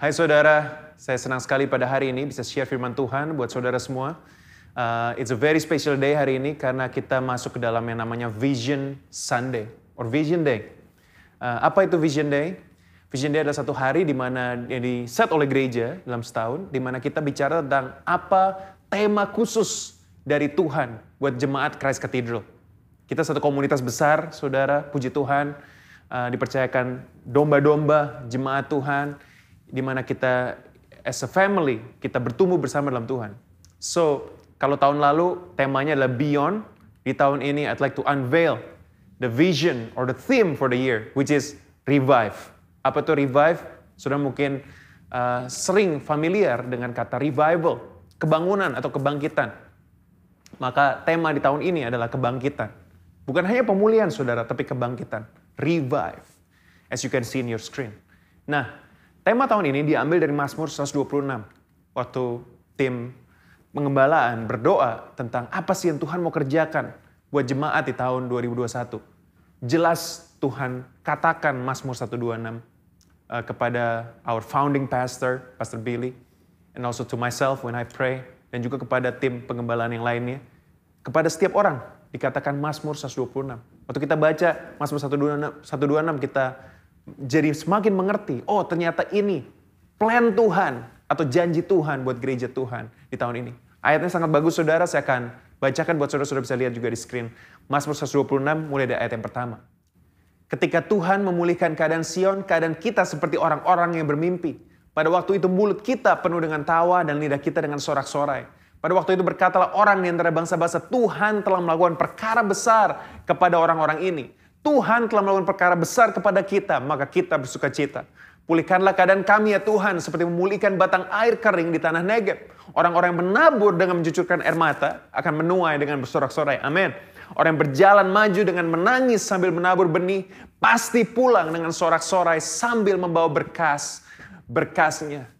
Hai saudara, saya senang sekali pada hari ini bisa share firman Tuhan buat saudara semua. Uh, it's a very special day hari ini karena kita masuk ke dalam yang namanya Vision Sunday or Vision Day. Uh, apa itu Vision Day? Vision Day adalah satu hari di mana yang di set oleh gereja dalam setahun, di mana kita bicara tentang apa tema khusus dari Tuhan buat jemaat Christ Cathedral. Kita satu komunitas besar, saudara, puji Tuhan, uh, dipercayakan domba-domba jemaat Tuhan, di mana kita as a family kita bertumbuh bersama dalam Tuhan. So, kalau tahun lalu temanya adalah beyond, di tahun ini I'd like to unveil the vision or the theme for the year which is revive. Apa itu revive? Sudah mungkin uh, sering familiar dengan kata revival, kebangunan atau kebangkitan. Maka tema di tahun ini adalah kebangkitan. Bukan hanya pemulihan saudara, tapi kebangkitan. Revive. As you can see in your screen. Nah, Tema tahun ini diambil dari Mazmur 126. Waktu tim pengembalaan berdoa tentang apa sih yang Tuhan mau kerjakan buat jemaat di tahun 2021. Jelas Tuhan katakan Mazmur 126 uh, kepada our founding pastor, Pastor Billy, and also to myself when I pray, dan juga kepada tim pengembalaan yang lainnya. Kepada setiap orang dikatakan Mazmur 126. Waktu kita baca Mazmur 126, 126 kita jadi semakin mengerti, oh ternyata ini plan Tuhan atau janji Tuhan buat gereja Tuhan di tahun ini. Ayatnya sangat bagus saudara, saya akan bacakan buat saudara-saudara bisa lihat juga di screen. Mazmur 126 mulai dari ayat yang pertama. Ketika Tuhan memulihkan keadaan Sion, keadaan kita seperti orang-orang yang bermimpi. Pada waktu itu mulut kita penuh dengan tawa dan lidah kita dengan sorak-sorai. Pada waktu itu berkatalah orang di antara bangsa-bangsa, Tuhan telah melakukan perkara besar kepada orang-orang ini. Tuhan telah melakukan perkara besar kepada kita, maka kita bersuka cita. Pulihkanlah keadaan kami ya Tuhan, seperti memulihkan batang air kering di tanah Negeb. Orang-orang yang menabur dengan mencucurkan air mata akan menuai dengan bersorak-sorai. Amin. Orang yang berjalan maju dengan menangis sambil menabur benih, pasti pulang dengan sorak-sorai sambil membawa berkas, berkasnya.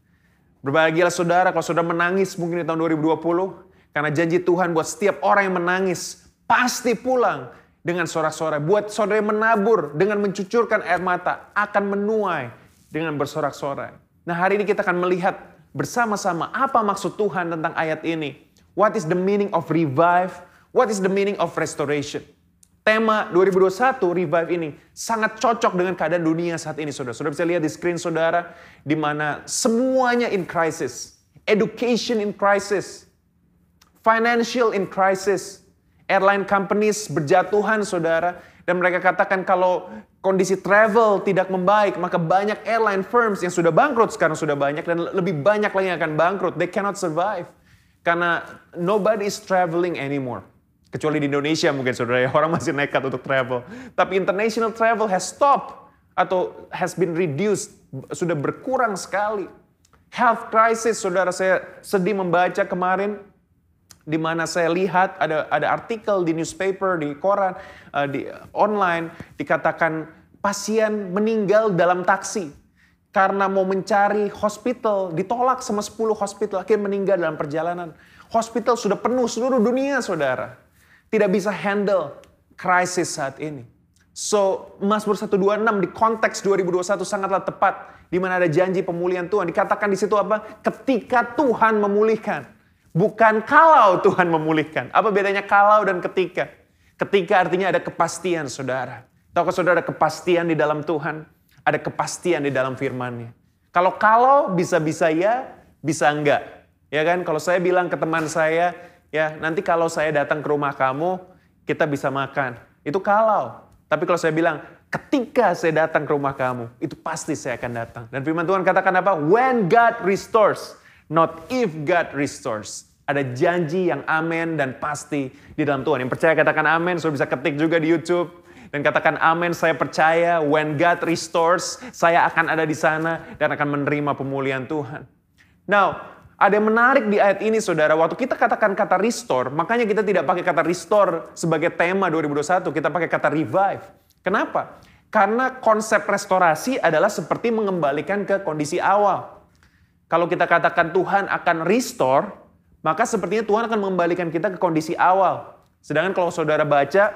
Berbahagialah saudara kalau saudara menangis mungkin di tahun 2020, karena janji Tuhan buat setiap orang yang menangis, pasti pulang dengan sorak-sorai. Buat saudara yang menabur dengan mencucurkan air mata akan menuai dengan bersorak-sorai. Nah hari ini kita akan melihat bersama-sama apa maksud Tuhan tentang ayat ini. What is the meaning of revive? What is the meaning of restoration? Tema 2021 revive ini sangat cocok dengan keadaan dunia saat ini saudara. Saudara bisa lihat di screen saudara di mana semuanya in crisis. Education in crisis. Financial in crisis airline companies berjatuhan saudara. Dan mereka katakan kalau kondisi travel tidak membaik, maka banyak airline firms yang sudah bangkrut sekarang sudah banyak dan lebih banyak lagi yang akan bangkrut. They cannot survive. Karena nobody is traveling anymore. Kecuali di Indonesia mungkin saudara ya, orang masih nekat untuk travel. Tapi international travel has stopped atau has been reduced, sudah berkurang sekali. Health crisis, saudara saya sedih membaca kemarin di mana saya lihat ada ada artikel di newspaper, di koran, uh, di online dikatakan pasien meninggal dalam taksi karena mau mencari hospital ditolak sama 10 hospital akhirnya meninggal dalam perjalanan. Hospital sudah penuh seluruh dunia, Saudara. Tidak bisa handle krisis saat ini. So, Mazmur 126 di konteks 2021 sangatlah tepat di mana ada janji pemulihan Tuhan. Dikatakan di situ apa? Ketika Tuhan memulihkan. Bukan kalau Tuhan memulihkan. Apa bedanya kalau dan ketika? Ketika artinya ada kepastian saudara. Tahukah saudara kepastian di dalam Tuhan? Ada kepastian di dalam firmannya. Kalau kalau bisa-bisa ya, bisa enggak. Ya kan, kalau saya bilang ke teman saya, ya nanti kalau saya datang ke rumah kamu, kita bisa makan. Itu kalau. Tapi kalau saya bilang, ketika saya datang ke rumah kamu, itu pasti saya akan datang. Dan firman Tuhan katakan apa? When God restores. Not if God restores. Ada janji yang amin dan pasti di dalam Tuhan. Yang percaya katakan amin, sudah bisa ketik juga di YouTube. Dan katakan amin, saya percaya when God restores, saya akan ada di sana dan akan menerima pemulihan Tuhan. Now, ada yang menarik di ayat ini saudara, waktu kita katakan kata restore, makanya kita tidak pakai kata restore sebagai tema 2021, kita pakai kata revive. Kenapa? Karena konsep restorasi adalah seperti mengembalikan ke kondisi awal. Kalau kita katakan Tuhan akan restore, maka sepertinya Tuhan akan mengembalikan kita ke kondisi awal. Sedangkan kalau saudara baca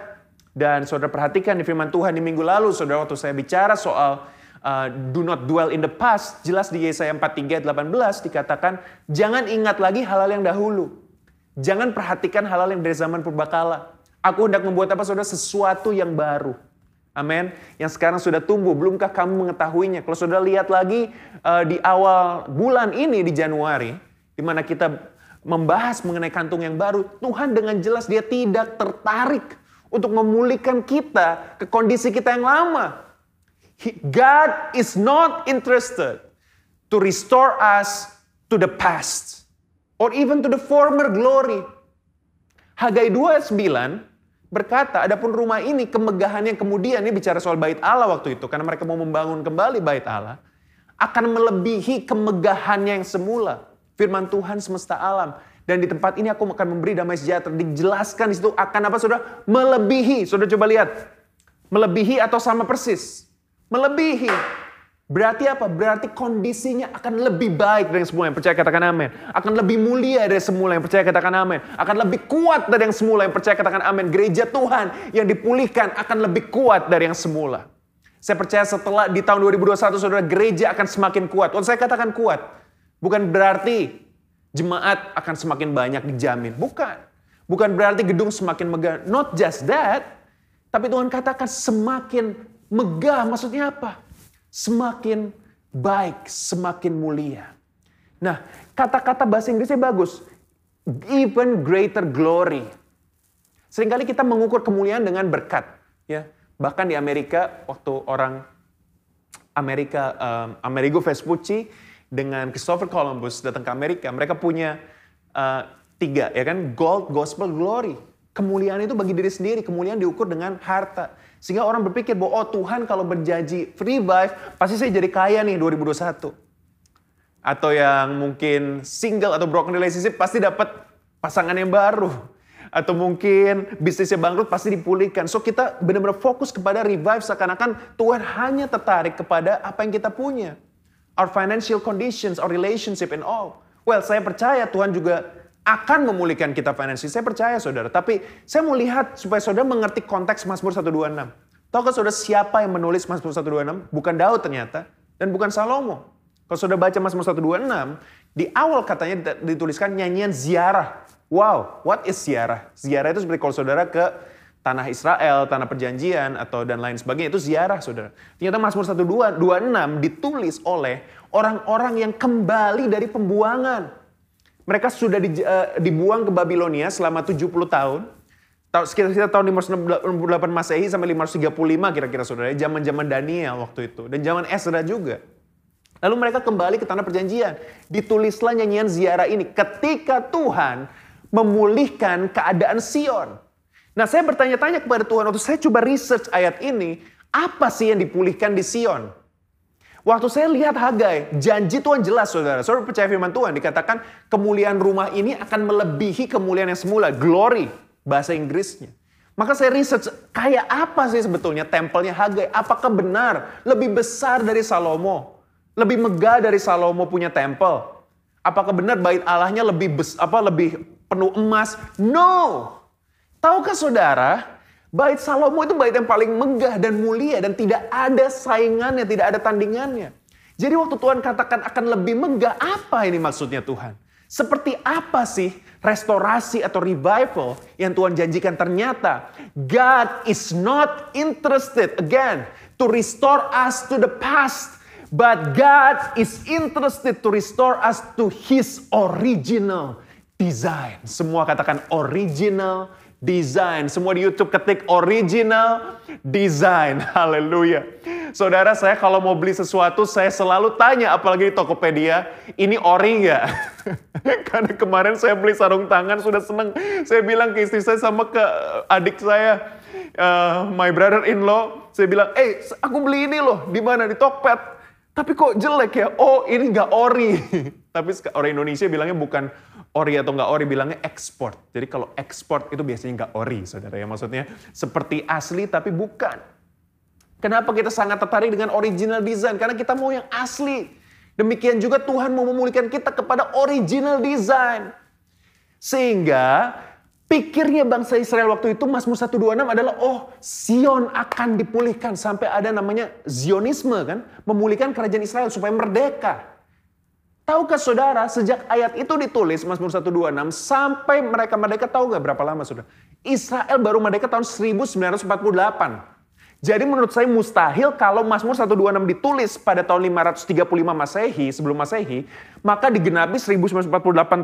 dan saudara perhatikan di firman Tuhan di minggu lalu, saudara waktu saya bicara soal uh, do not dwell in the past, jelas di Yesaya 43 18 dikatakan jangan ingat lagi hal-hal yang dahulu. Jangan perhatikan hal-hal yang dari zaman purbakala. Aku hendak membuat apa saudara sesuatu yang baru. Amin. Yang sekarang sudah tumbuh, belumkah kamu mengetahuinya? Kalau saudara lihat lagi uh, di awal bulan ini di Januari, di mana kita membahas mengenai kantung yang baru, Tuhan dengan jelas dia tidak tertarik untuk memulihkan kita ke kondisi kita yang lama. God is not interested to restore us to the past or even to the former glory. Hagai 29 berkata, adapun rumah ini kemegahan yang kemudian ini bicara soal bait Allah waktu itu karena mereka mau membangun kembali bait Allah akan melebihi kemegahannya yang semula. Firman Tuhan semesta alam. Dan di tempat ini aku akan memberi damai sejahtera. Dijelaskan di situ akan apa saudara? Melebihi. Saudara coba lihat. Melebihi atau sama persis? Melebihi. Berarti apa? Berarti kondisinya akan lebih baik dari yang semula yang percaya katakan amin. Akan lebih mulia dari semula yang percaya katakan amin. Akan lebih kuat dari yang semula yang percaya katakan amin. Gereja Tuhan yang dipulihkan akan lebih kuat dari yang semula. Saya percaya setelah di tahun 2021 saudara gereja akan semakin kuat. Waktu saya katakan kuat, bukan berarti jemaat akan semakin banyak dijamin. Bukan. Bukan berarti gedung semakin megah. Not just that. Tapi Tuhan katakan semakin megah. Maksudnya apa? Semakin baik, semakin mulia. Nah, kata-kata bahasa Inggrisnya bagus. Even greater glory. Seringkali kita mengukur kemuliaan dengan berkat. Ya, Bahkan di Amerika, waktu orang Amerika, um, Amerigo Vespucci dengan Christopher Columbus datang ke Amerika, mereka punya uh, tiga, ya kan, gold, gospel, glory. Kemuliaan itu bagi diri sendiri, kemuliaan diukur dengan harta. Sehingga orang berpikir bahwa, oh Tuhan kalau berjanji revive, pasti saya jadi kaya nih 2021. Atau yang mungkin single atau broken relationship, pasti dapat pasangan yang baru atau mungkin bisnisnya bangkrut pasti dipulihkan. So kita benar-benar fokus kepada revive seakan-akan Tuhan hanya tertarik kepada apa yang kita punya. Our financial conditions, our relationship and all. Well, saya percaya Tuhan juga akan memulihkan kita finansial. Saya percaya saudara. Tapi saya mau lihat supaya saudara mengerti konteks Mazmur 126. Tahukah saudara siapa yang menulis Mazmur 126? Bukan Daud ternyata. Dan bukan Salomo. Kalau saudara baca Mazmur 126, di awal katanya dituliskan nyanyian ziarah. Wow, what is ziarah? Ziarah itu seperti kalau saudara ke tanah Israel, tanah perjanjian, atau dan lain sebagainya. Itu ziarah, saudara. Ternyata Mazmur 126 ditulis oleh orang-orang yang kembali dari pembuangan. Mereka sudah di, uh, dibuang ke Babilonia selama 70 tahun. Sekitar tahun 568 Masehi sampai 535 kira-kira saudara. Zaman-zaman Daniel waktu itu. Dan zaman Ezra juga. Lalu mereka kembali ke tanah perjanjian. Ditulislah nyanyian ziarah ini. Ketika Tuhan memulihkan keadaan Sion. Nah saya bertanya-tanya kepada Tuhan waktu saya coba research ayat ini, apa sih yang dipulihkan di Sion? Waktu saya lihat Hagai, janji Tuhan jelas saudara. Saudara percaya firman Tuhan, dikatakan kemuliaan rumah ini akan melebihi kemuliaan yang semula. Glory, bahasa Inggrisnya. Maka saya research, kayak apa sih sebetulnya tempelnya Hagai? Apakah benar lebih besar dari Salomo? Lebih megah dari Salomo punya tempel? Apakah benar bait Allahnya lebih bes, apa lebih penuh emas. No. Tahukah saudara, bait Salomo itu bait yang paling megah dan mulia dan tidak ada saingannya, tidak ada tandingannya. Jadi waktu Tuhan katakan akan lebih megah, apa ini maksudnya Tuhan? Seperti apa sih restorasi atau revival yang Tuhan janjikan ternyata God is not interested again to restore us to the past but God is interested to restore us to his original design. Semua katakan original design. Semua di YouTube ketik original design. Haleluya. Saudara saya kalau mau beli sesuatu saya selalu tanya apalagi di Tokopedia, ini ori nggak? Karena kemarin saya beli sarung tangan sudah seneng. Saya bilang ke istri saya sama ke adik saya, uh, my brother-in-law, saya bilang, eh aku beli ini loh, di mana? Di Tokped. Tapi kok jelek ya? Oh ini nggak ori. Tapi orang Indonesia bilangnya bukan ori atau nggak ori, bilangnya ekspor. Jadi kalau ekspor itu biasanya nggak ori, saudara ya. Maksudnya seperti asli tapi bukan. Kenapa kita sangat tertarik dengan original design? Karena kita mau yang asli. Demikian juga Tuhan mau memulihkan kita kepada original design. Sehingga Pikirnya bangsa Israel waktu itu Mazmur 126 adalah oh Sion akan dipulihkan sampai ada namanya Zionisme kan, memulihkan kerajaan Israel supaya merdeka. Tahukah saudara, sejak ayat itu ditulis Mazmur 126 sampai mereka merdeka tahu gak berapa lama saudara? Israel baru merdeka tahun 1948. Jadi menurut saya mustahil kalau Mazmur 126 ditulis pada tahun 535 Masehi, sebelum Masehi, maka digenapi 1948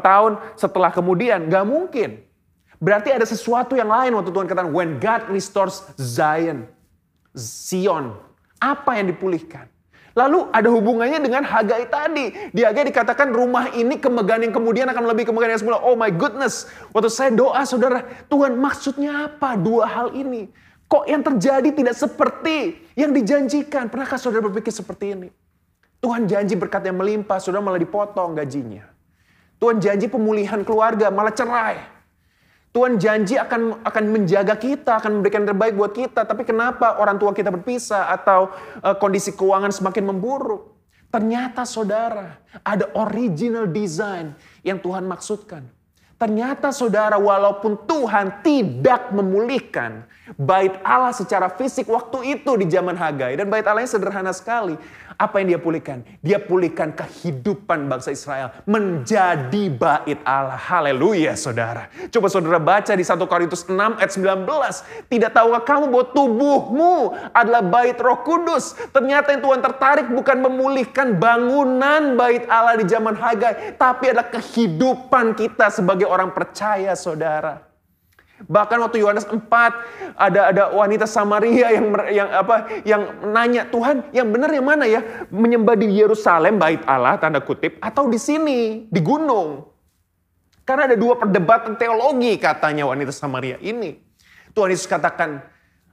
tahun setelah kemudian. Gak mungkin. Berarti ada sesuatu yang lain waktu Tuhan katakan, when God restores Zion, Zion, apa yang dipulihkan? Lalu ada hubungannya dengan Hagai tadi. Di Hagai dikatakan rumah ini kemegahan yang kemudian akan lebih kemegahan yang semula. Oh my goodness. Waktu saya doa saudara, Tuhan maksudnya apa dua hal ini? Kok yang terjadi tidak seperti yang dijanjikan? Pernahkah saudara berpikir seperti ini? Tuhan janji berkat yang melimpah, saudara malah dipotong gajinya. Tuhan janji pemulihan keluarga, malah cerai. Tuhan janji akan akan menjaga kita, akan memberikan yang terbaik buat kita. Tapi kenapa orang tua kita berpisah atau uh, kondisi keuangan semakin memburuk? Ternyata saudara, ada original design yang Tuhan maksudkan. Ternyata saudara walaupun Tuhan tidak memulihkan bait Allah secara fisik waktu itu di zaman Hagai. Dan bait Allahnya sederhana sekali. Apa yang dia pulihkan? Dia pulihkan kehidupan bangsa Israel menjadi bait Allah. Haleluya saudara. Coba saudara baca di 1 Korintus 6 ayat 19. Tidak tahukah kamu bahwa tubuhmu adalah bait roh kudus. Ternyata yang Tuhan tertarik bukan memulihkan bangunan bait Allah di zaman Hagai. Tapi adalah kehidupan kita sebagai orang percaya saudara. Bahkan waktu Yohanes 4 ada ada wanita Samaria yang yang apa yang nanya Tuhan yang benar yang mana ya menyembah di Yerusalem bait Allah tanda kutip atau di sini di gunung. Karena ada dua perdebatan teologi katanya wanita Samaria ini. Tuhan Yesus katakan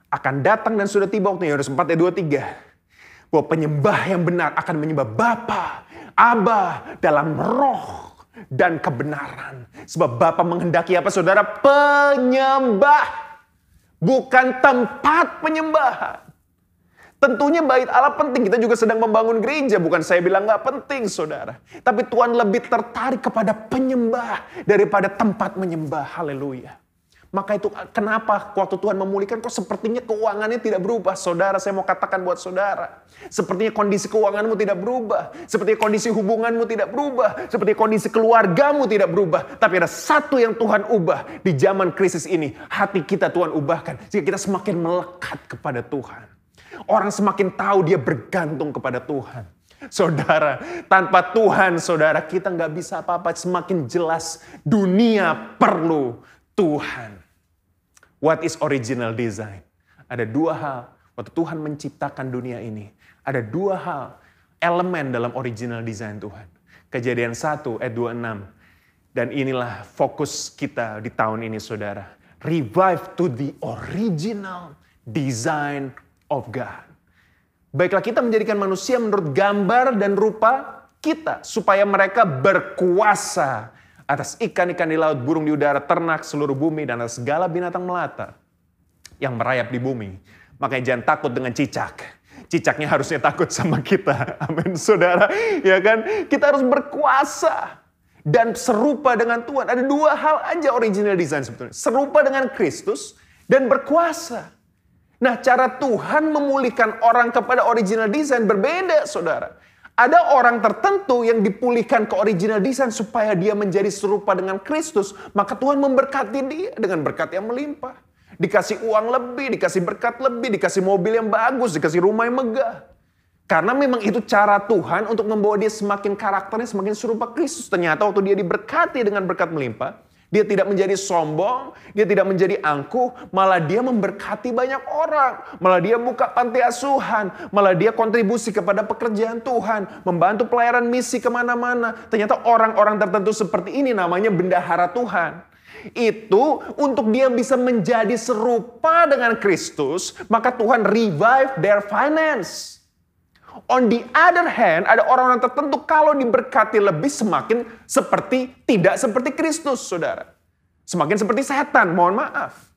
akan datang dan sudah tiba waktu Yohanes 4 ayat 23 bahwa penyembah yang benar akan menyembah Bapa, Aba dalam roh dan kebenaran. Sebab Bapa menghendaki apa saudara? Penyembah. Bukan tempat penyembahan. Tentunya bait Allah penting. Kita juga sedang membangun gereja. Bukan saya bilang nggak penting saudara. Tapi Tuhan lebih tertarik kepada penyembah daripada tempat menyembah. Haleluya. Maka itu kenapa waktu Tuhan memulihkan kok sepertinya keuangannya tidak berubah. Saudara saya mau katakan buat saudara. Sepertinya kondisi keuanganmu tidak berubah. Sepertinya kondisi hubunganmu tidak berubah. Seperti kondisi keluargamu tidak berubah. Tapi ada satu yang Tuhan ubah di zaman krisis ini. Hati kita Tuhan ubahkan. Sehingga kita semakin melekat kepada Tuhan. Orang semakin tahu dia bergantung kepada Tuhan. Saudara, tanpa Tuhan, saudara, kita nggak bisa apa-apa. Semakin jelas dunia perlu Tuhan. What is original design? Ada dua hal. Waktu Tuhan menciptakan dunia ini, ada dua hal elemen dalam original design Tuhan. Kejadian 1 ayat 26. Dan inilah fokus kita di tahun ini saudara. Revive to the original design of God. Baiklah kita menjadikan manusia menurut gambar dan rupa kita. Supaya mereka berkuasa atas ikan-ikan di laut, burung di udara, ternak seluruh bumi, dan atas segala binatang melata yang merayap di bumi. Makanya jangan takut dengan cicak. Cicaknya harusnya takut sama kita. Amin, saudara. Ya kan? Kita harus berkuasa dan serupa dengan Tuhan. Ada dua hal aja original design sebetulnya. Serupa dengan Kristus dan berkuasa. Nah, cara Tuhan memulihkan orang kepada original design berbeda, saudara. Ada orang tertentu yang dipulihkan ke original design supaya dia menjadi serupa dengan Kristus. Maka Tuhan memberkati dia dengan berkat yang melimpah. Dikasih uang lebih, dikasih berkat lebih, dikasih mobil yang bagus, dikasih rumah yang megah. Karena memang itu cara Tuhan untuk membawa dia semakin karakternya semakin serupa Kristus. Ternyata waktu dia diberkati dengan berkat melimpah, dia tidak menjadi sombong, dia tidak menjadi angkuh, malah dia memberkati banyak orang. Malah dia buka panti asuhan, malah dia kontribusi kepada pekerjaan Tuhan, membantu pelayaran misi ke mana-mana. Ternyata orang-orang tertentu seperti ini namanya bendahara Tuhan. Itu untuk dia bisa menjadi serupa dengan Kristus, maka Tuhan revive their finance. On the other hand, ada orang-orang tertentu kalau diberkati lebih semakin seperti tidak seperti Kristus, saudara. Semakin seperti setan, mohon maaf.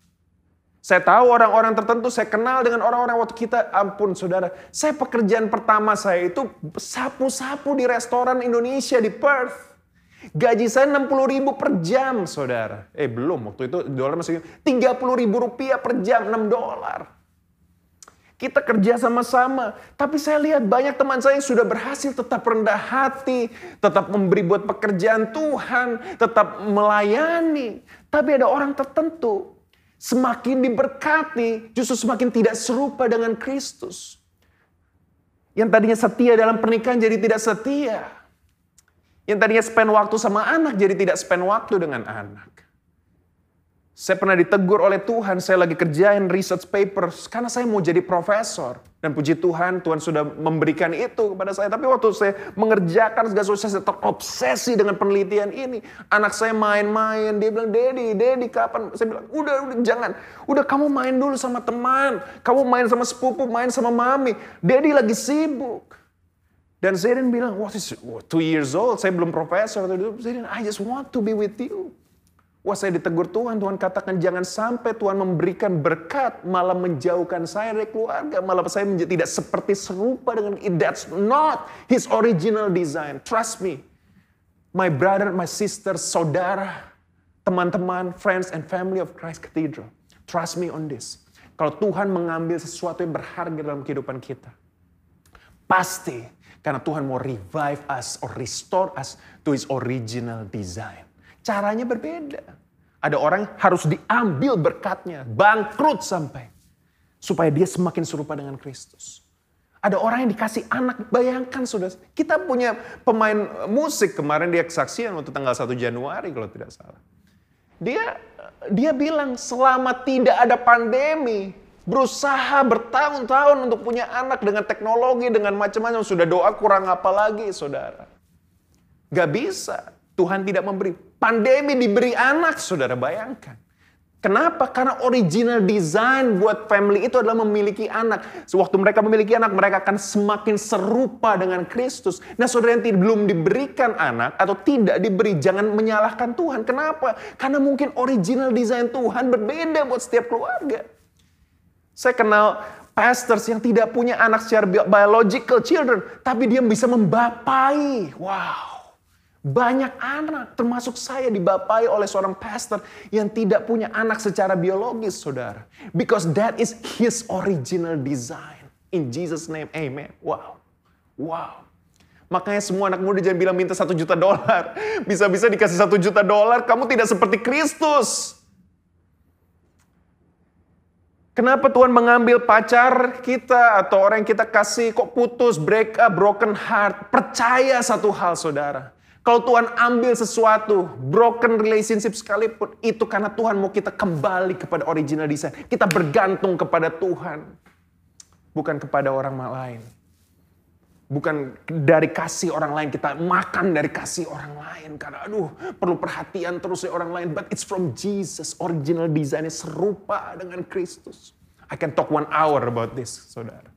Saya tahu orang-orang tertentu, saya kenal dengan orang-orang waktu kita, ampun saudara. Saya pekerjaan pertama saya itu sapu-sapu di restoran Indonesia di Perth. Gaji saya 60 ribu per jam, saudara. Eh belum, waktu itu dolar masih 30 ribu rupiah per jam, 6 dolar. Kita kerja sama-sama. Tapi saya lihat banyak teman saya yang sudah berhasil tetap rendah hati. Tetap memberi buat pekerjaan Tuhan. Tetap melayani. Tapi ada orang tertentu. Semakin diberkati, justru semakin tidak serupa dengan Kristus. Yang tadinya setia dalam pernikahan jadi tidak setia yang tadinya spend waktu sama anak jadi tidak spend waktu dengan anak. Saya pernah ditegur oleh Tuhan, saya lagi kerjain research papers karena saya mau jadi profesor. Dan puji Tuhan, Tuhan sudah memberikan itu kepada saya. Tapi waktu saya mengerjakan segala sesuatu, saya terobsesi dengan penelitian ini. Anak saya main-main, dia bilang, Daddy, Daddy kapan? Saya bilang, udah, udah jangan. Udah kamu main dulu sama teman. Kamu main sama sepupu, main sama mami. Daddy lagi sibuk. Dan Zaidan bilang, what is two years old, saya belum profesor. Zaidan, I just want to be with you. Wah saya ditegur Tuhan, Tuhan katakan jangan sampai Tuhan memberikan berkat, malah menjauhkan saya dari keluarga, malah saya menjadi tidak seperti serupa dengan That's not His original design. Trust me. My brother, my sister, saudara, teman-teman, friends and family of Christ Cathedral. Trust me on this. Kalau Tuhan mengambil sesuatu yang berharga dalam kehidupan kita, pasti karena Tuhan mau revive us or restore us to his original design. Caranya berbeda. Ada orang harus diambil berkatnya, bangkrut sampai. Supaya dia semakin serupa dengan Kristus. Ada orang yang dikasih anak, bayangkan sudah. Kita punya pemain musik kemarin dia kesaksian waktu tanggal 1 Januari kalau tidak salah. Dia dia bilang selama tidak ada pandemi, Berusaha bertahun-tahun untuk punya anak dengan teknologi, dengan macam-macam. Sudah doa kurang apa lagi, saudara. Gak bisa. Tuhan tidak memberi. Pandemi diberi anak, saudara bayangkan. Kenapa? Karena original design buat family itu adalah memiliki anak. Sewaktu mereka memiliki anak, mereka akan semakin serupa dengan Kristus. Nah saudara yang belum diberikan anak atau tidak diberi, jangan menyalahkan Tuhan. Kenapa? Karena mungkin original design Tuhan berbeda buat setiap keluarga. Saya kenal pastors yang tidak punya anak secara biological children, tapi dia bisa membapai. Wow. Banyak anak, termasuk saya dibapai oleh seorang pastor yang tidak punya anak secara biologis, saudara. Because that is his original design. In Jesus name, amen. Wow. Wow. Makanya semua anak muda jangan bilang minta satu juta dolar. Bisa-bisa dikasih satu juta dolar, kamu tidak seperti Kristus. Kenapa Tuhan mengambil pacar kita atau orang yang kita kasih kok putus, break up, broken heart? Percaya satu hal saudara. Kalau Tuhan ambil sesuatu, broken relationship sekalipun, itu karena Tuhan mau kita kembali kepada original design. Kita bergantung kepada Tuhan. Bukan kepada orang lain. Bukan dari kasih orang lain, kita makan dari kasih orang lain. Karena aduh, perlu perhatian terus dari orang lain. But it's from Jesus. Original desainnya serupa dengan Kristus. I can talk one hour about this, saudara.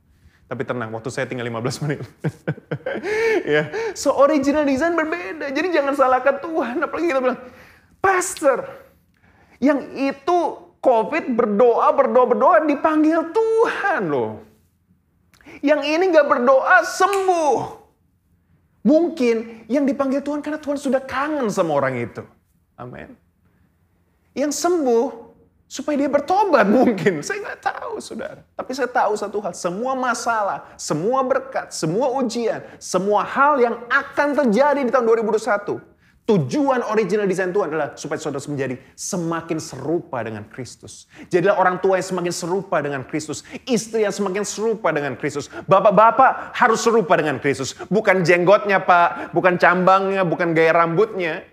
Tapi tenang, waktu saya tinggal 15 menit. ya, So original design berbeda. Jadi jangan salahkan Tuhan. Apalagi kita bilang, Pastor, yang itu COVID berdoa, berdoa, berdoa dipanggil Tuhan loh. Yang ini gak berdoa sembuh. Mungkin yang dipanggil Tuhan karena Tuhan sudah kangen sama orang itu. Amin. Yang sembuh supaya dia bertobat mungkin. Saya nggak tahu saudara. Tapi saya tahu satu hal. Semua masalah, semua berkat, semua ujian, semua hal yang akan terjadi di tahun 2021 Tujuan original desain Tuhan adalah supaya saudara menjadi semakin serupa dengan Kristus. Jadilah orang tua yang semakin serupa dengan Kristus. Istri yang semakin serupa dengan Kristus. Bapak-bapak harus serupa dengan Kristus. Bukan jenggotnya pak, bukan cambangnya, bukan gaya rambutnya.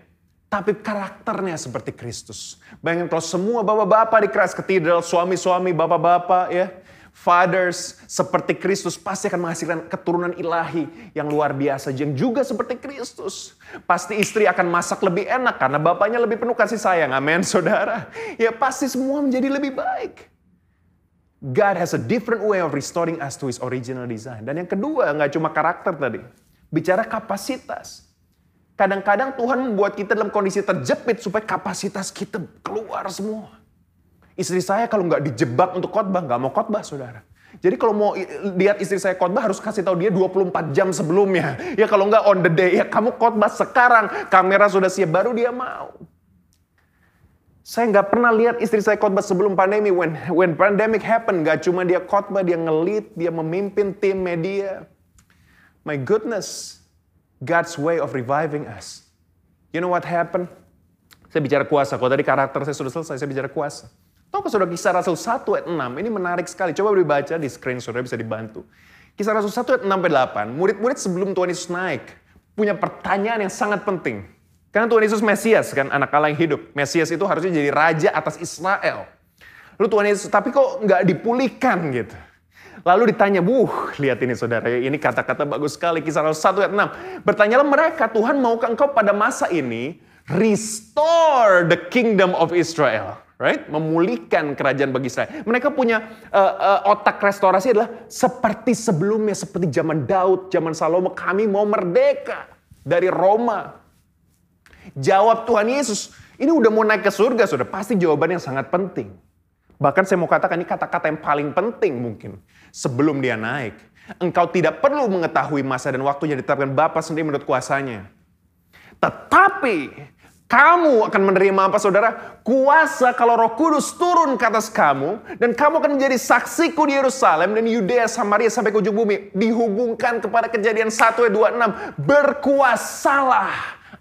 Tapi karakternya seperti Kristus. Bayangin kalau semua bapak-bapak di keras Katedral, suami-suami, bapak-bapak ya fathers seperti Kristus pasti akan menghasilkan keturunan ilahi yang luar biasa yang juga seperti Kristus. Pasti istri akan masak lebih enak karena bapaknya lebih penuh kasih sayang. Amin, saudara. Ya pasti semua menjadi lebih baik. God has a different way of restoring us to His original design. Dan yang kedua, nggak cuma karakter tadi. Bicara kapasitas. Kadang-kadang Tuhan membuat kita dalam kondisi terjepit supaya kapasitas kita keluar semua. Istri saya kalau nggak dijebak untuk khotbah, nggak mau khotbah saudara. Jadi kalau mau lihat istri saya khotbah harus kasih tahu dia 24 jam sebelumnya. Ya kalau enggak on the day, ya kamu khotbah sekarang, kamera sudah siap baru dia mau. Saya nggak pernah lihat istri saya khotbah sebelum pandemi. When when pandemic happen, nggak cuma dia khotbah, dia ngelit, dia memimpin tim media. My goodness, God's way of reviving us. You know what happened? Saya bicara kuasa. Kalau tadi karakter saya sudah selesai, saya bicara kuasa. Tahu sudah kisah Rasul 1 ayat 6, ini menarik sekali. Coba dibaca di screen, saudara bisa dibantu. Kisah Rasul 1 ayat 6 sampai 8, murid-murid sebelum Tuhan Yesus naik, punya pertanyaan yang sangat penting. Karena Tuhan Yesus Mesias kan, anak Allah yang hidup. Mesias itu harusnya jadi raja atas Israel. Lalu Tuhan Yesus, tapi kok nggak dipulihkan gitu. Lalu ditanya, buh, lihat ini saudara, ini kata-kata bagus sekali, kisah Rasul 1 ayat 6. Bertanyalah mereka, Tuhan maukah engkau pada masa ini restore the kingdom of Israel? right? Memulihkan kerajaan bagi Israel. Mereka punya uh, uh, otak restorasi adalah seperti sebelumnya, seperti zaman Daud, zaman Salomo, kami mau merdeka dari Roma. Jawab Tuhan Yesus, ini udah mau naik ke surga, sudah pasti jawaban yang sangat penting. Bahkan saya mau katakan ini kata-kata yang paling penting mungkin sebelum dia naik. Engkau tidak perlu mengetahui masa dan waktunya ditetapkan Bapa sendiri menurut kuasanya. Tetapi kamu akan menerima apa saudara? Kuasa kalau roh kudus turun ke atas kamu. Dan kamu akan menjadi saksiku di Yerusalem dan Yudea, Samaria sampai ke ujung bumi. Dihubungkan kepada kejadian 1 ayat 26. Berkuasalah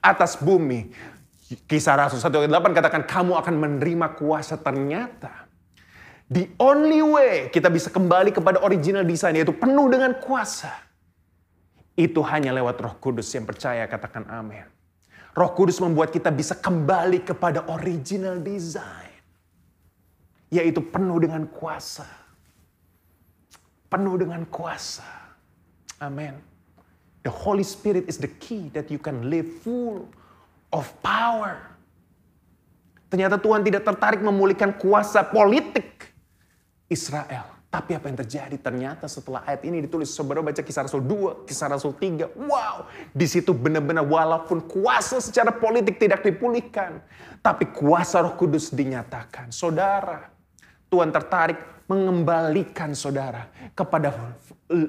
atas bumi. Kisah Rasul 1 ayat 8 katakan kamu akan menerima kuasa ternyata. The only way kita bisa kembali kepada original design yaitu penuh dengan kuasa. Itu hanya lewat roh kudus yang percaya katakan amin. Roh Kudus membuat kita bisa kembali kepada original design. Yaitu penuh dengan kuasa. Penuh dengan kuasa. Amin. The Holy Spirit is the key that you can live full of power. Ternyata Tuhan tidak tertarik memulihkan kuasa politik Israel. Tapi apa yang terjadi? Ternyata setelah ayat ini ditulis, saudara baca kisah Rasul 2, kisah Rasul 3. Wow, di situ benar-benar walaupun kuasa secara politik tidak dipulihkan. Tapi kuasa roh kudus dinyatakan. Saudara, Tuhan tertarik mengembalikan saudara kepada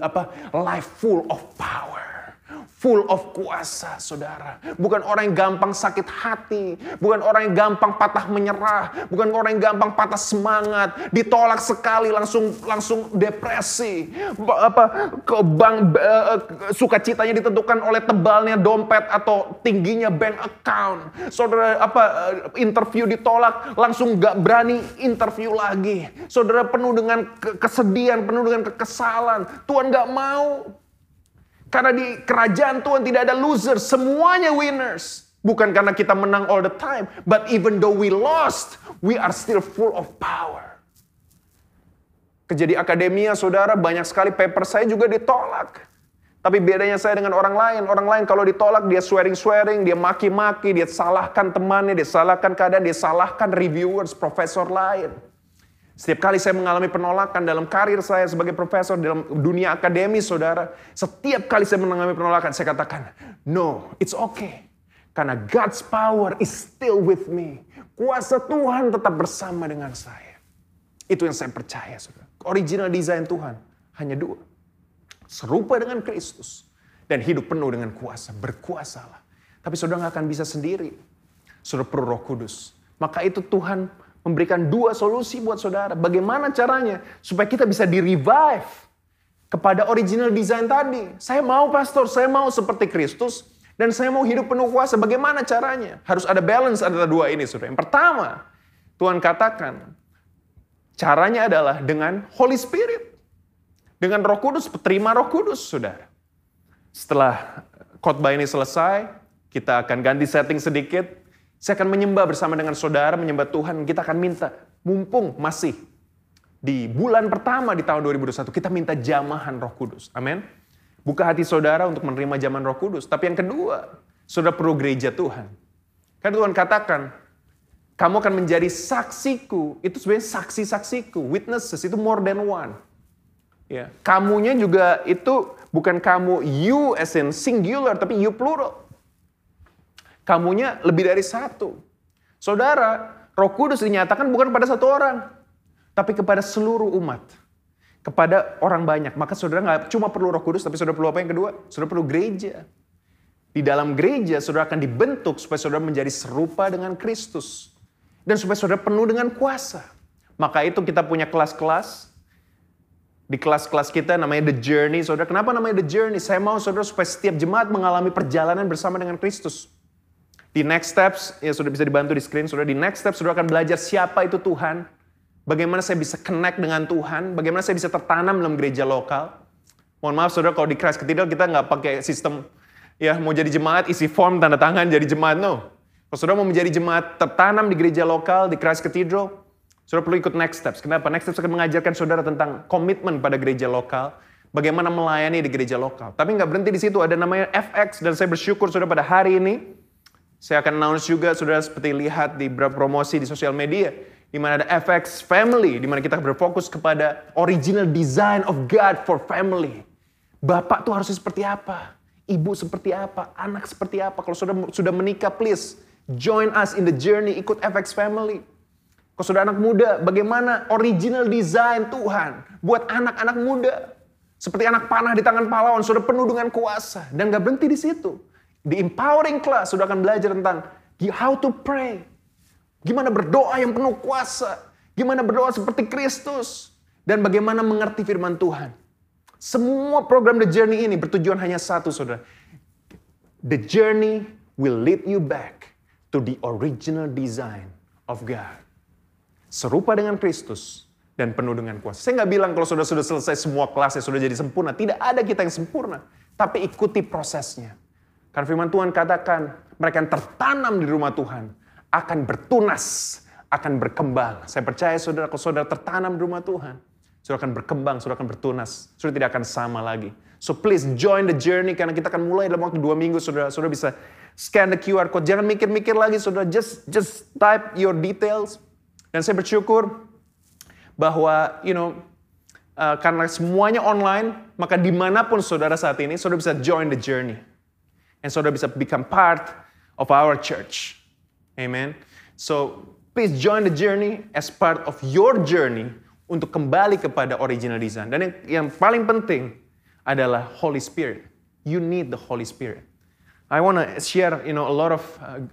apa life full of power full of kuasa, saudara. Bukan orang yang gampang sakit hati, bukan orang yang gampang patah menyerah, bukan orang yang gampang patah semangat, ditolak sekali langsung langsung depresi. Apa ke bank uh, sukacitanya ditentukan oleh tebalnya dompet atau tingginya bank account. Saudara apa interview ditolak, langsung gak berani interview lagi. Saudara penuh dengan kesedihan, penuh dengan kekesalan. Tuhan gak mau karena di kerajaan Tuhan tidak ada loser, semuanya winners. Bukan karena kita menang all the time, but even though we lost, we are still full of power. Kejadi akademia, saudara, banyak sekali paper saya juga ditolak. Tapi bedanya saya dengan orang lain, orang lain kalau ditolak dia swearing-swearing, dia maki-maki, dia salahkan temannya, dia salahkan keadaan, dia salahkan reviewers, profesor lain. Setiap kali saya mengalami penolakan dalam karir saya sebagai profesor dalam dunia akademis, saudara. Setiap kali saya mengalami penolakan, saya katakan, no, it's okay. Karena God's power is still with me. Kuasa Tuhan tetap bersama dengan saya. Itu yang saya percaya, saudara. Original design Tuhan hanya dua. Serupa dengan Kristus. Dan hidup penuh dengan kuasa. Berkuasalah. Tapi saudara nggak akan bisa sendiri. Saudara perlu roh kudus. Maka itu Tuhan memberikan dua solusi buat saudara. Bagaimana caranya supaya kita bisa di-revive kepada original design tadi. Saya mau pastor, saya mau seperti Kristus dan saya mau hidup penuh kuasa. Bagaimana caranya? Harus ada balance ada dua ini, Saudara. Yang pertama, Tuhan katakan caranya adalah dengan Holy Spirit. Dengan Roh Kudus, terima Roh Kudus, Saudara. Setelah khotbah ini selesai, kita akan ganti setting sedikit. Saya akan menyembah bersama dengan saudara, menyembah Tuhan. Kita akan minta, mumpung masih di bulan pertama di tahun 2021, kita minta jamahan roh kudus. Amin. Buka hati saudara untuk menerima jamahan roh kudus. Tapi yang kedua, saudara perlu gereja Tuhan. Karena Tuhan katakan, kamu akan menjadi saksiku. Itu sebenarnya saksi-saksiku. Witnesses, itu more than one. Ya, kamunya juga itu bukan kamu you as in singular, tapi you plural. Kamunya lebih dari satu. Saudara, roh kudus dinyatakan bukan pada satu orang. Tapi kepada seluruh umat. kepada orang banyak. Maka saudara nggak cuma perlu roh kudus, tapi saudara perlu apa yang kedua? Saudara perlu gereja. Di dalam gereja saudara akan dibentuk supaya saudara menjadi serupa dengan Kristus. Dan supaya saudara penuh dengan kuasa. Maka itu kita punya kelas-kelas. Di kelas-kelas kita namanya The Journey. Saudara, kenapa namanya The Journey? Saya mau saudara supaya setiap jemaat mengalami perjalanan bersama dengan Kristus. Di next steps, ya sudah bisa dibantu di screen, saudara. Di next steps, saudara akan belajar siapa itu Tuhan. Bagaimana saya bisa connect dengan Tuhan. Bagaimana saya bisa tertanam dalam gereja lokal. Mohon maaf saudara, kalau di Christ Cathedral kita nggak pakai sistem ya mau jadi jemaat, isi form, tanda tangan, jadi jemaat. No. Kalau saudara mau menjadi jemaat tertanam di gereja lokal, di Christ Cathedral, saudara perlu ikut next steps. Kenapa? Next steps akan mengajarkan saudara tentang komitmen pada gereja lokal. Bagaimana melayani di gereja lokal. Tapi nggak berhenti di situ, ada namanya FX. Dan saya bersyukur saudara pada hari ini, saya akan announce juga, saudara seperti lihat di beberapa promosi di sosial media, di mana ada FX Family, di mana kita berfokus kepada original design of God for family. Bapak tuh harusnya seperti apa? Ibu seperti apa? Anak seperti apa? Kalau sudah sudah menikah, please join us in the journey, ikut FX Family. Kalau sudah anak muda, bagaimana original design Tuhan buat anak-anak muda? Seperti anak panah di tangan pahlawan, sudah penuh dengan kuasa. Dan gak berhenti di situ. Di empowering class sudah akan belajar tentang how to pray. Gimana berdoa yang penuh kuasa. Gimana berdoa seperti Kristus. Dan bagaimana mengerti firman Tuhan. Semua program The Journey ini bertujuan hanya satu saudara. The journey will lead you back to the original design of God. Serupa dengan Kristus dan penuh dengan kuasa. Saya nggak bilang kalau sudah sudah selesai semua kelasnya sudah jadi sempurna. Tidak ada kita yang sempurna. Tapi ikuti prosesnya. Karena firman Tuhan katakan, mereka yang tertanam di rumah Tuhan akan bertunas, akan berkembang. Saya percaya saudara, kalau saudara tertanam di rumah Tuhan, saudara akan berkembang, saudara akan bertunas, saudara tidak akan sama lagi. So please join the journey karena kita akan mulai dalam waktu dua minggu, saudara. Saudara bisa scan the QR code. Jangan mikir-mikir lagi, saudara. Just just type your details. Dan saya bersyukur bahwa, you know, uh, karena semuanya online, maka di mana pun saudara saat ini, saudara bisa join the journey and saudara bisa become part of our church. Amen. So please join the journey as part of your journey untuk kembali kepada original design. Dan yang, yang paling penting adalah Holy Spirit. You need the Holy Spirit. I want to share, you know, a lot of uh,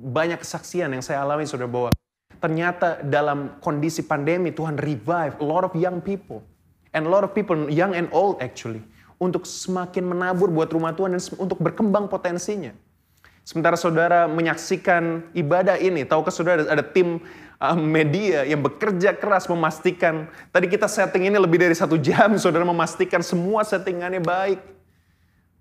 banyak kesaksian yang saya alami saudara bahwa ternyata dalam kondisi pandemi Tuhan revive a lot of young people and a lot of people young and old actually untuk semakin menabur buat rumah Tuhan dan untuk berkembang potensinya. Sementara saudara menyaksikan ibadah ini, tahukah saudara ada, tim uh, media yang bekerja keras memastikan, tadi kita setting ini lebih dari satu jam, saudara memastikan semua settingannya baik.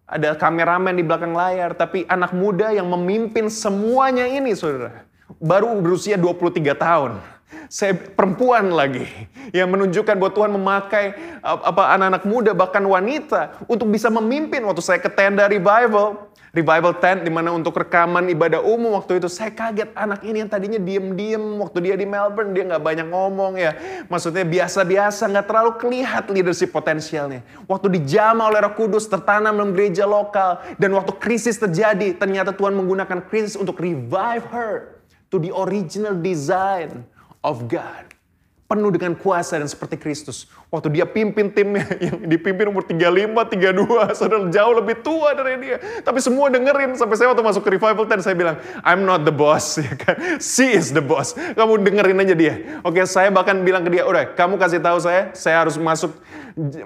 Ada kameramen di belakang layar, tapi anak muda yang memimpin semuanya ini saudara. Baru berusia 23 tahun saya perempuan lagi yang menunjukkan bahwa Tuhan memakai apa anak-anak muda bahkan wanita untuk bisa memimpin. Waktu saya ke tenda revival revival tent di mana untuk rekaman ibadah umum waktu itu saya kaget anak ini yang tadinya diem-diem waktu dia di Melbourne dia nggak banyak ngomong ya. Maksudnya biasa-biasa nggak terlalu kelihatan leadership potensialnya. Waktu dijama oleh Roh Kudus tertanam dalam gereja lokal dan waktu krisis terjadi ternyata Tuhan menggunakan krisis untuk revive her to the original design of God. Penuh dengan kuasa dan seperti Kristus. Waktu dia pimpin timnya yang dipimpin umur 35, 32, saudara jauh lebih tua dari dia. Tapi semua dengerin sampai saya waktu masuk ke revival tent saya bilang, I'm not the boss. Ya kan? She is the boss. Kamu dengerin aja dia. Oke, saya bahkan bilang ke dia, udah kamu kasih tahu saya, saya harus masuk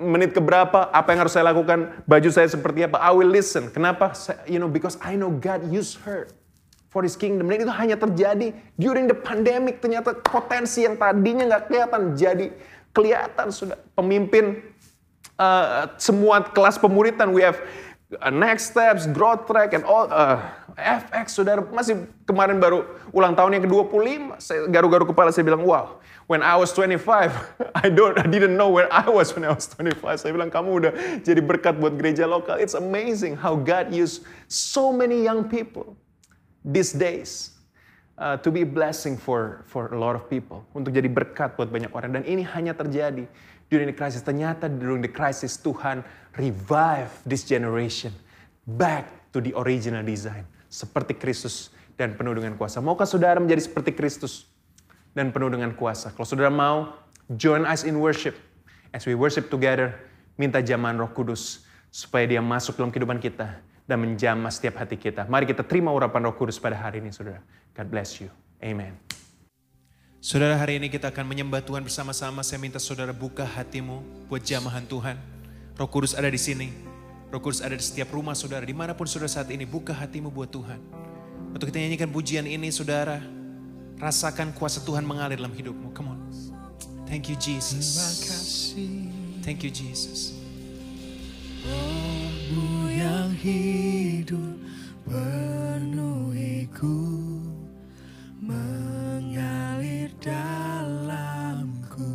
menit keberapa, apa yang harus saya lakukan, baju saya seperti apa. I will listen. Kenapa? You know, because I know God used her for his kingdom. Dan itu hanya terjadi during the pandemic. Ternyata potensi yang tadinya nggak kelihatan jadi kelihatan sudah pemimpin uh, semua kelas pemuritan. We have uh, next steps, growth track, and all. Uh, FX, saudara, masih kemarin baru ulang tahun yang ke-25. Saya garu-garu kepala, saya bilang, wow, when I was 25, I don't, I didn't know where I was when I was 25. Saya bilang, kamu udah jadi berkat buat gereja lokal. It's amazing how God used so many young people these days uh, to be a blessing for for a lot of people untuk jadi berkat buat banyak orang. Dan ini hanya terjadi during the crisis ternyata during the crisis Tuhan revive this generation back to the original design seperti Kristus dan penuh dengan kuasa. Maukah saudara menjadi seperti Kristus dan penuh dengan kuasa? Kalau saudara mau join us in worship. As we worship together, minta jamahan roh kudus supaya dia masuk dalam kehidupan kita dan menjamah setiap hati kita. Mari kita terima urapan roh kudus pada hari ini saudara. God bless you. Amen. Saudara hari ini kita akan menyembah Tuhan bersama-sama. Saya minta saudara buka hatimu buat jamahan Tuhan. Roh Kudus ada di sini. Roh Kudus ada di setiap rumah saudara. Di mana pun saudara saat ini, buka hatimu buat Tuhan. Untuk kita nyanyikan pujian ini saudara. Rasakan kuasa Tuhan mengalir dalam hidupmu. Come on. Thank you Jesus. Thank you Jesus. Rohmu yang hidup penuhiku mengalir dalamku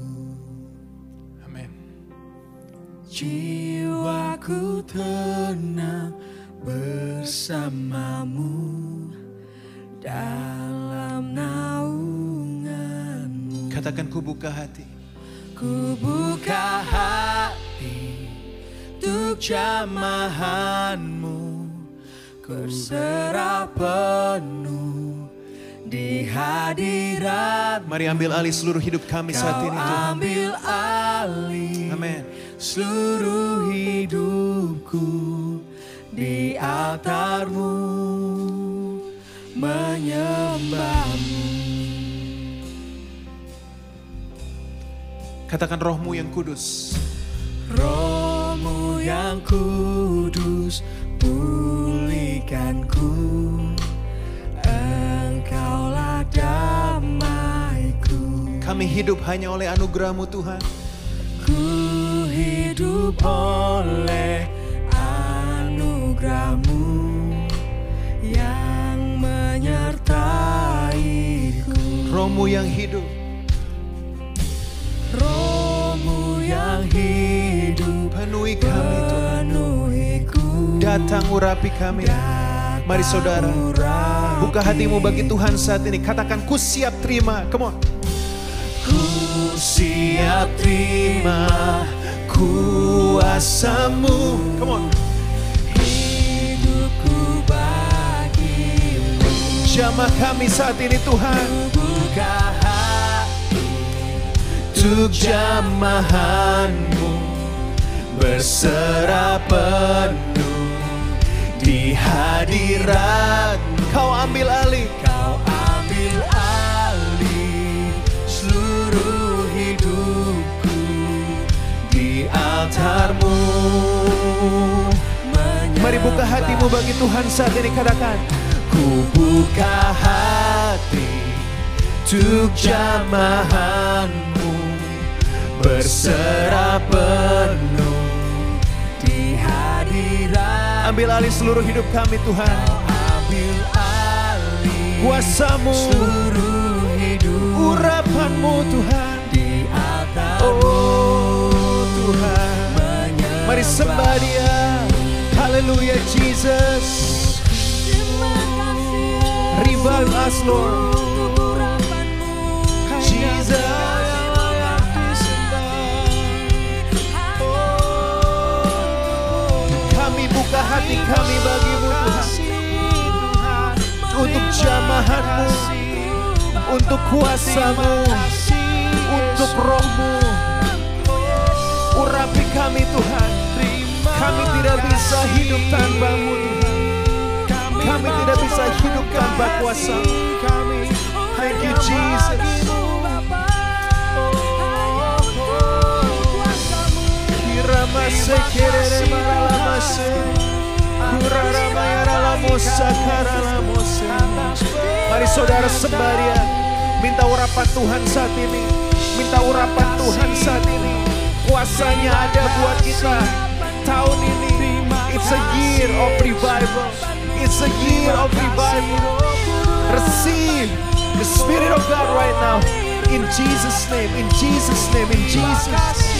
Amin. jiwaku tenang bersamamu dalam naunganmu Katakan ku buka hati. Ku buka hati untuk jamahanmu Ku serah penuh di hadirat Mari ambil alih seluruh hidup kami saat ini Tuhan. ambil alih Amin. seluruh hidupku di altarmu menyembahmu Katakan rohmu yang kudus. Yang kudus pulihkanku Engkaulah damaiku Kami hidup hanya oleh anugerahmu Tuhan. Ku hidup oleh anugerahmu Yang menyertaiku Rohmu yang hidup. Penuhi kami Tuhan. Datang urapi kami. Mari saudara. Buka hatimu bagi Tuhan saat ini. Katakan ku siap terima. Come on. Ku siap terima kuasamu Come on. Hidupku bagimu Jamah kami saat ini Tuhan. Buka hati Untuk jamahanmu Berserah penuh Di hadirat Kau ambil alih. Kau ambil alih seluruh hidupku di altarmu. Mari buka hatimu bagi Tuhan saat ini. Katakan. Ku buka hati untuk jamahanmu berserah penuh Ambil alih seluruh hidup kami Tuhan. ambil alih Kuasamu. seluruh hidup Urapanmu Tuhan. di atas Oh Tuhan. Mari sembah dia. Haleluya Jesus. Revive us Lord. Buka hati kami bagimu Tuhan. Untuk jamahanmu. Untuk kuasamu. Untuk rohmu. Urapi kami Tuhan. Kami tidak bisa hidup tanpamu Tuhan. Kami tidak bisa hidup tanpa kuasamu. Thank you Jesus. Kiramase kerere maralamase. Mari saudara sembah dia. Minta urapan Tuhan saat ini. Minta urapan Tuhan saat ini. Kuasanya ada buat kita. Tahun ini. It's a year of revival. It's a year of revival. Receive the Spirit of God right now. In Jesus' name, in Jesus' name, in Jesus'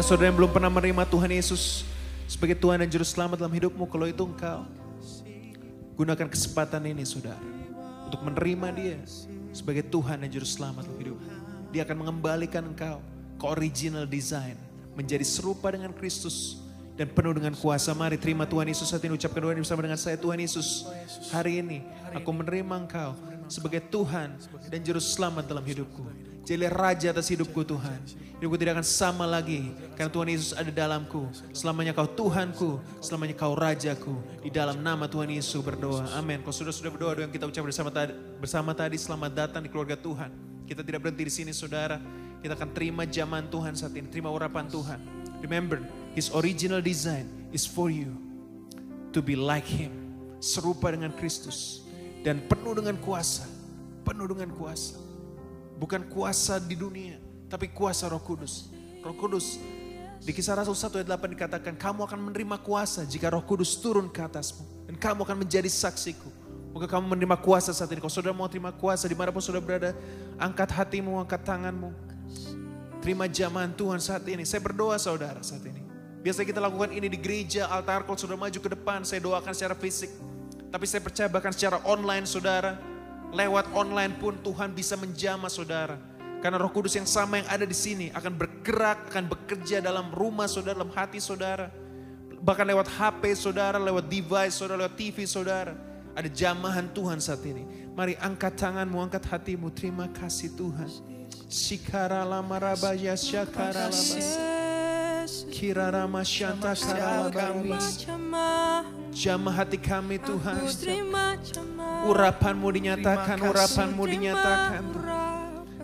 Kadang saudara yang belum pernah menerima Tuhan Yesus sebagai Tuhan dan Juru Selamat dalam hidupmu, kalau itu engkau, gunakan kesempatan ini saudara, untuk menerima dia sebagai Tuhan dan Juru Selamat dalam hidupmu. Dia akan mengembalikan engkau ke original design, menjadi serupa dengan Kristus dan penuh dengan kuasa. Mari terima Tuhan Yesus saat ini ucapkan doa ini bersama dengan saya. Tuhan Yesus, hari ini aku menerima Engkau sebagai Tuhan dan Juru Selamat dalam hidupku. Jadi Raja atas hidupku Tuhan. Hidupku tidak akan sama lagi karena Tuhan Yesus ada dalamku. Selamanya kau Tuhanku, selamanya kau Rajaku. Di dalam nama Tuhan Yesus berdoa. Amin. Kalau sudah sudah berdoa doa yang kita ucap bersama tadi, bersama tadi selamat datang di keluarga Tuhan. Kita tidak berhenti di sini saudara. Kita akan terima zaman Tuhan saat ini, terima urapan Tuhan. Remember, His original design is for you to be like Him, serupa dengan Kristus dan penuh dengan kuasa, penuh dengan kuasa. Bukan kuasa di dunia, tapi kuasa Roh Kudus. Roh Kudus di kisah Rasul 1 ayat 8 dikatakan, kamu akan menerima kuasa jika Roh Kudus turun ke atasmu dan kamu akan menjadi saksiku. Moga kamu menerima kuasa saat ini. Kalau saudara mau terima kuasa di mana pun saudara berada, angkat hatimu, angkat tanganmu. Terima zaman Tuhan saat ini. Saya berdoa saudara saat ini. Biasa kita lakukan ini di gereja, altar kalau saudara maju ke depan, saya doakan secara fisik. Tapi saya percaya bahkan secara online saudara, lewat online pun Tuhan bisa menjamah saudara. Karena roh kudus yang sama yang ada di sini akan bergerak, akan bekerja dalam rumah saudara, dalam hati saudara. Bahkan lewat HP saudara, lewat device saudara, lewat TV saudara. Ada jamahan Tuhan saat ini. Mari angkat tanganmu, angkat hatimu. Terima kasih Tuhan. Shikara lama rabaya syakara lama. Barabas. Jamah hati kami Tuhan. Urapanmu dinyatakan, urapanmu dinyatakan.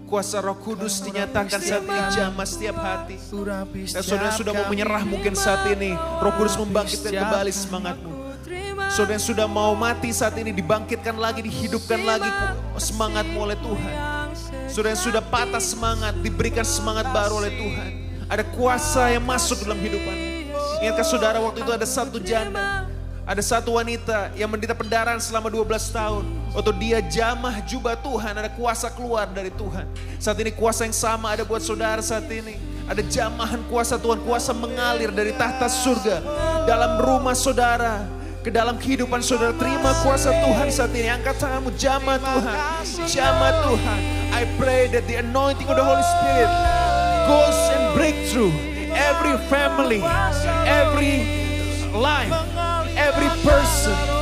Kuasa roh kudus dinyatakan saat ini jamah setiap hati. Dan saudara sudah mau menyerah mungkin saat ini. Roh kudus membangkitkan kembali semangatmu. Saudara yang sudah mau mati saat ini dibangkitkan lagi, dihidupkan lagi semangatmu oleh Tuhan. Saudara yang sudah patah semangat, diberikan semangat baru oleh Tuhan. Ada kuasa yang masuk dalam hidupanmu. Ingatkah saudara waktu itu ada satu janda, ada satu wanita yang menderita pendarahan selama 12 tahun. Waktu dia jamah jubah Tuhan, ada kuasa keluar dari Tuhan. Saat ini kuasa yang sama ada buat saudara saat ini. Ada jamahan kuasa Tuhan, kuasa mengalir dari tahta surga. Dalam rumah saudara, ke dalam kehidupan saudara terima kuasa Tuhan saat ini angkat tanganmu jamah Tuhan jamah Tuhan I pray that the anointing of the Holy Spirit goes and breakthrough every family every life every person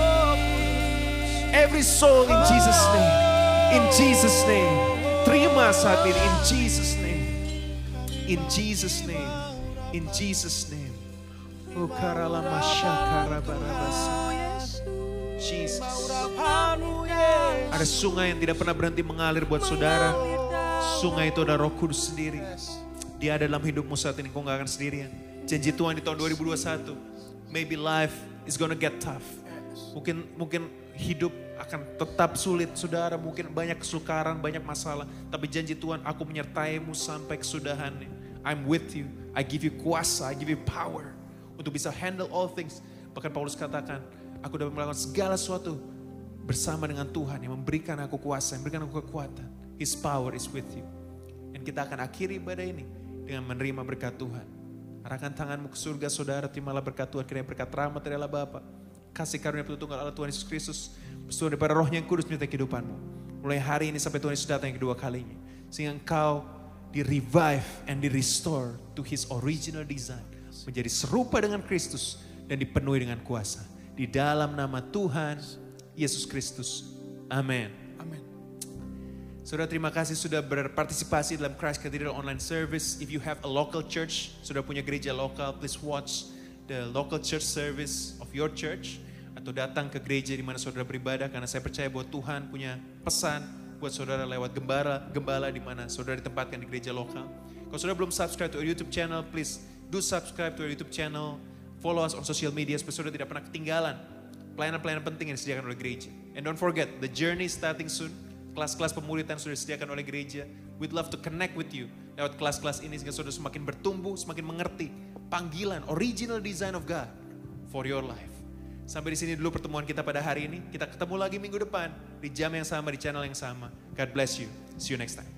every soul in Jesus name. In Jesus name. Terima saat ini in Jesus name. In Jesus name. In Jesus name. Oh karala masyakara barabasa Jesus. Ada sungai yang tidak pernah berhenti mengalir buat saudara. Sungai itu ada roh kudus sendiri Dia ada dalam hidupmu saat ini, kau gak akan sendirian. Janji Tuhan di tahun 2021 Maybe life is gonna get tough. Mungkin mungkin hidup akan tetap sulit. Saudara Mungkin banyak kesukaran, banyak masalah. Tapi janji Tuhan aku menyertaimu sampai kesudahannya I'm with you, I give you kuasa, I give you power Untuk bisa handle all things. Bahkan Paulus katakan, aku dapat melakukan segala sesuatu bersama dengan Tuhan yang memberikan aku kuasa, yang memberikan aku kekuatan. His power is with you. Dan kita akan akhiri ibadah ini dengan menerima berkat Tuhan. Arahkan tanganmu ke surga saudara, terimalah berkat Tuhan, kiranya berkat rahmat dari Allah Bapa. Kasih karunia tunggal Allah Tuhan Yesus Kristus, bersua daripada rohnya yang kudus menyertai kehidupanmu. Mulai hari ini sampai Tuhan Yesus datang yang kedua kalinya. Sehingga engkau di revive and di restore to his original design. Menjadi serupa dengan Kristus dan dipenuhi dengan kuasa. Di dalam nama Tuhan Yesus Kristus. Amin. Saudara terima kasih sudah berpartisipasi dalam Christ Cathedral online service. If you have a local church, sudah punya gereja lokal, please watch the local church service of your church atau datang ke gereja di mana saudara beribadah karena saya percaya bahwa Tuhan punya pesan buat saudara lewat gembala gembala di mana saudara ditempatkan di gereja lokal. Kalau saudara belum subscribe to our YouTube channel, please do subscribe to our YouTube channel. Follow us on social media supaya saudara tidak pernah ketinggalan pelayanan-pelayanan penting yang disediakan oleh gereja. And don't forget, the journey starting soon. Kelas-kelas pemuritan sudah disediakan oleh gereja. We'd love to connect with you lewat kelas-kelas ini sehingga saudara semakin bertumbuh, semakin mengerti panggilan, original design of God for your life. Sampai di sini dulu pertemuan kita pada hari ini. Kita ketemu lagi minggu depan di jam yang sama, di channel yang sama. God bless you. See you next time.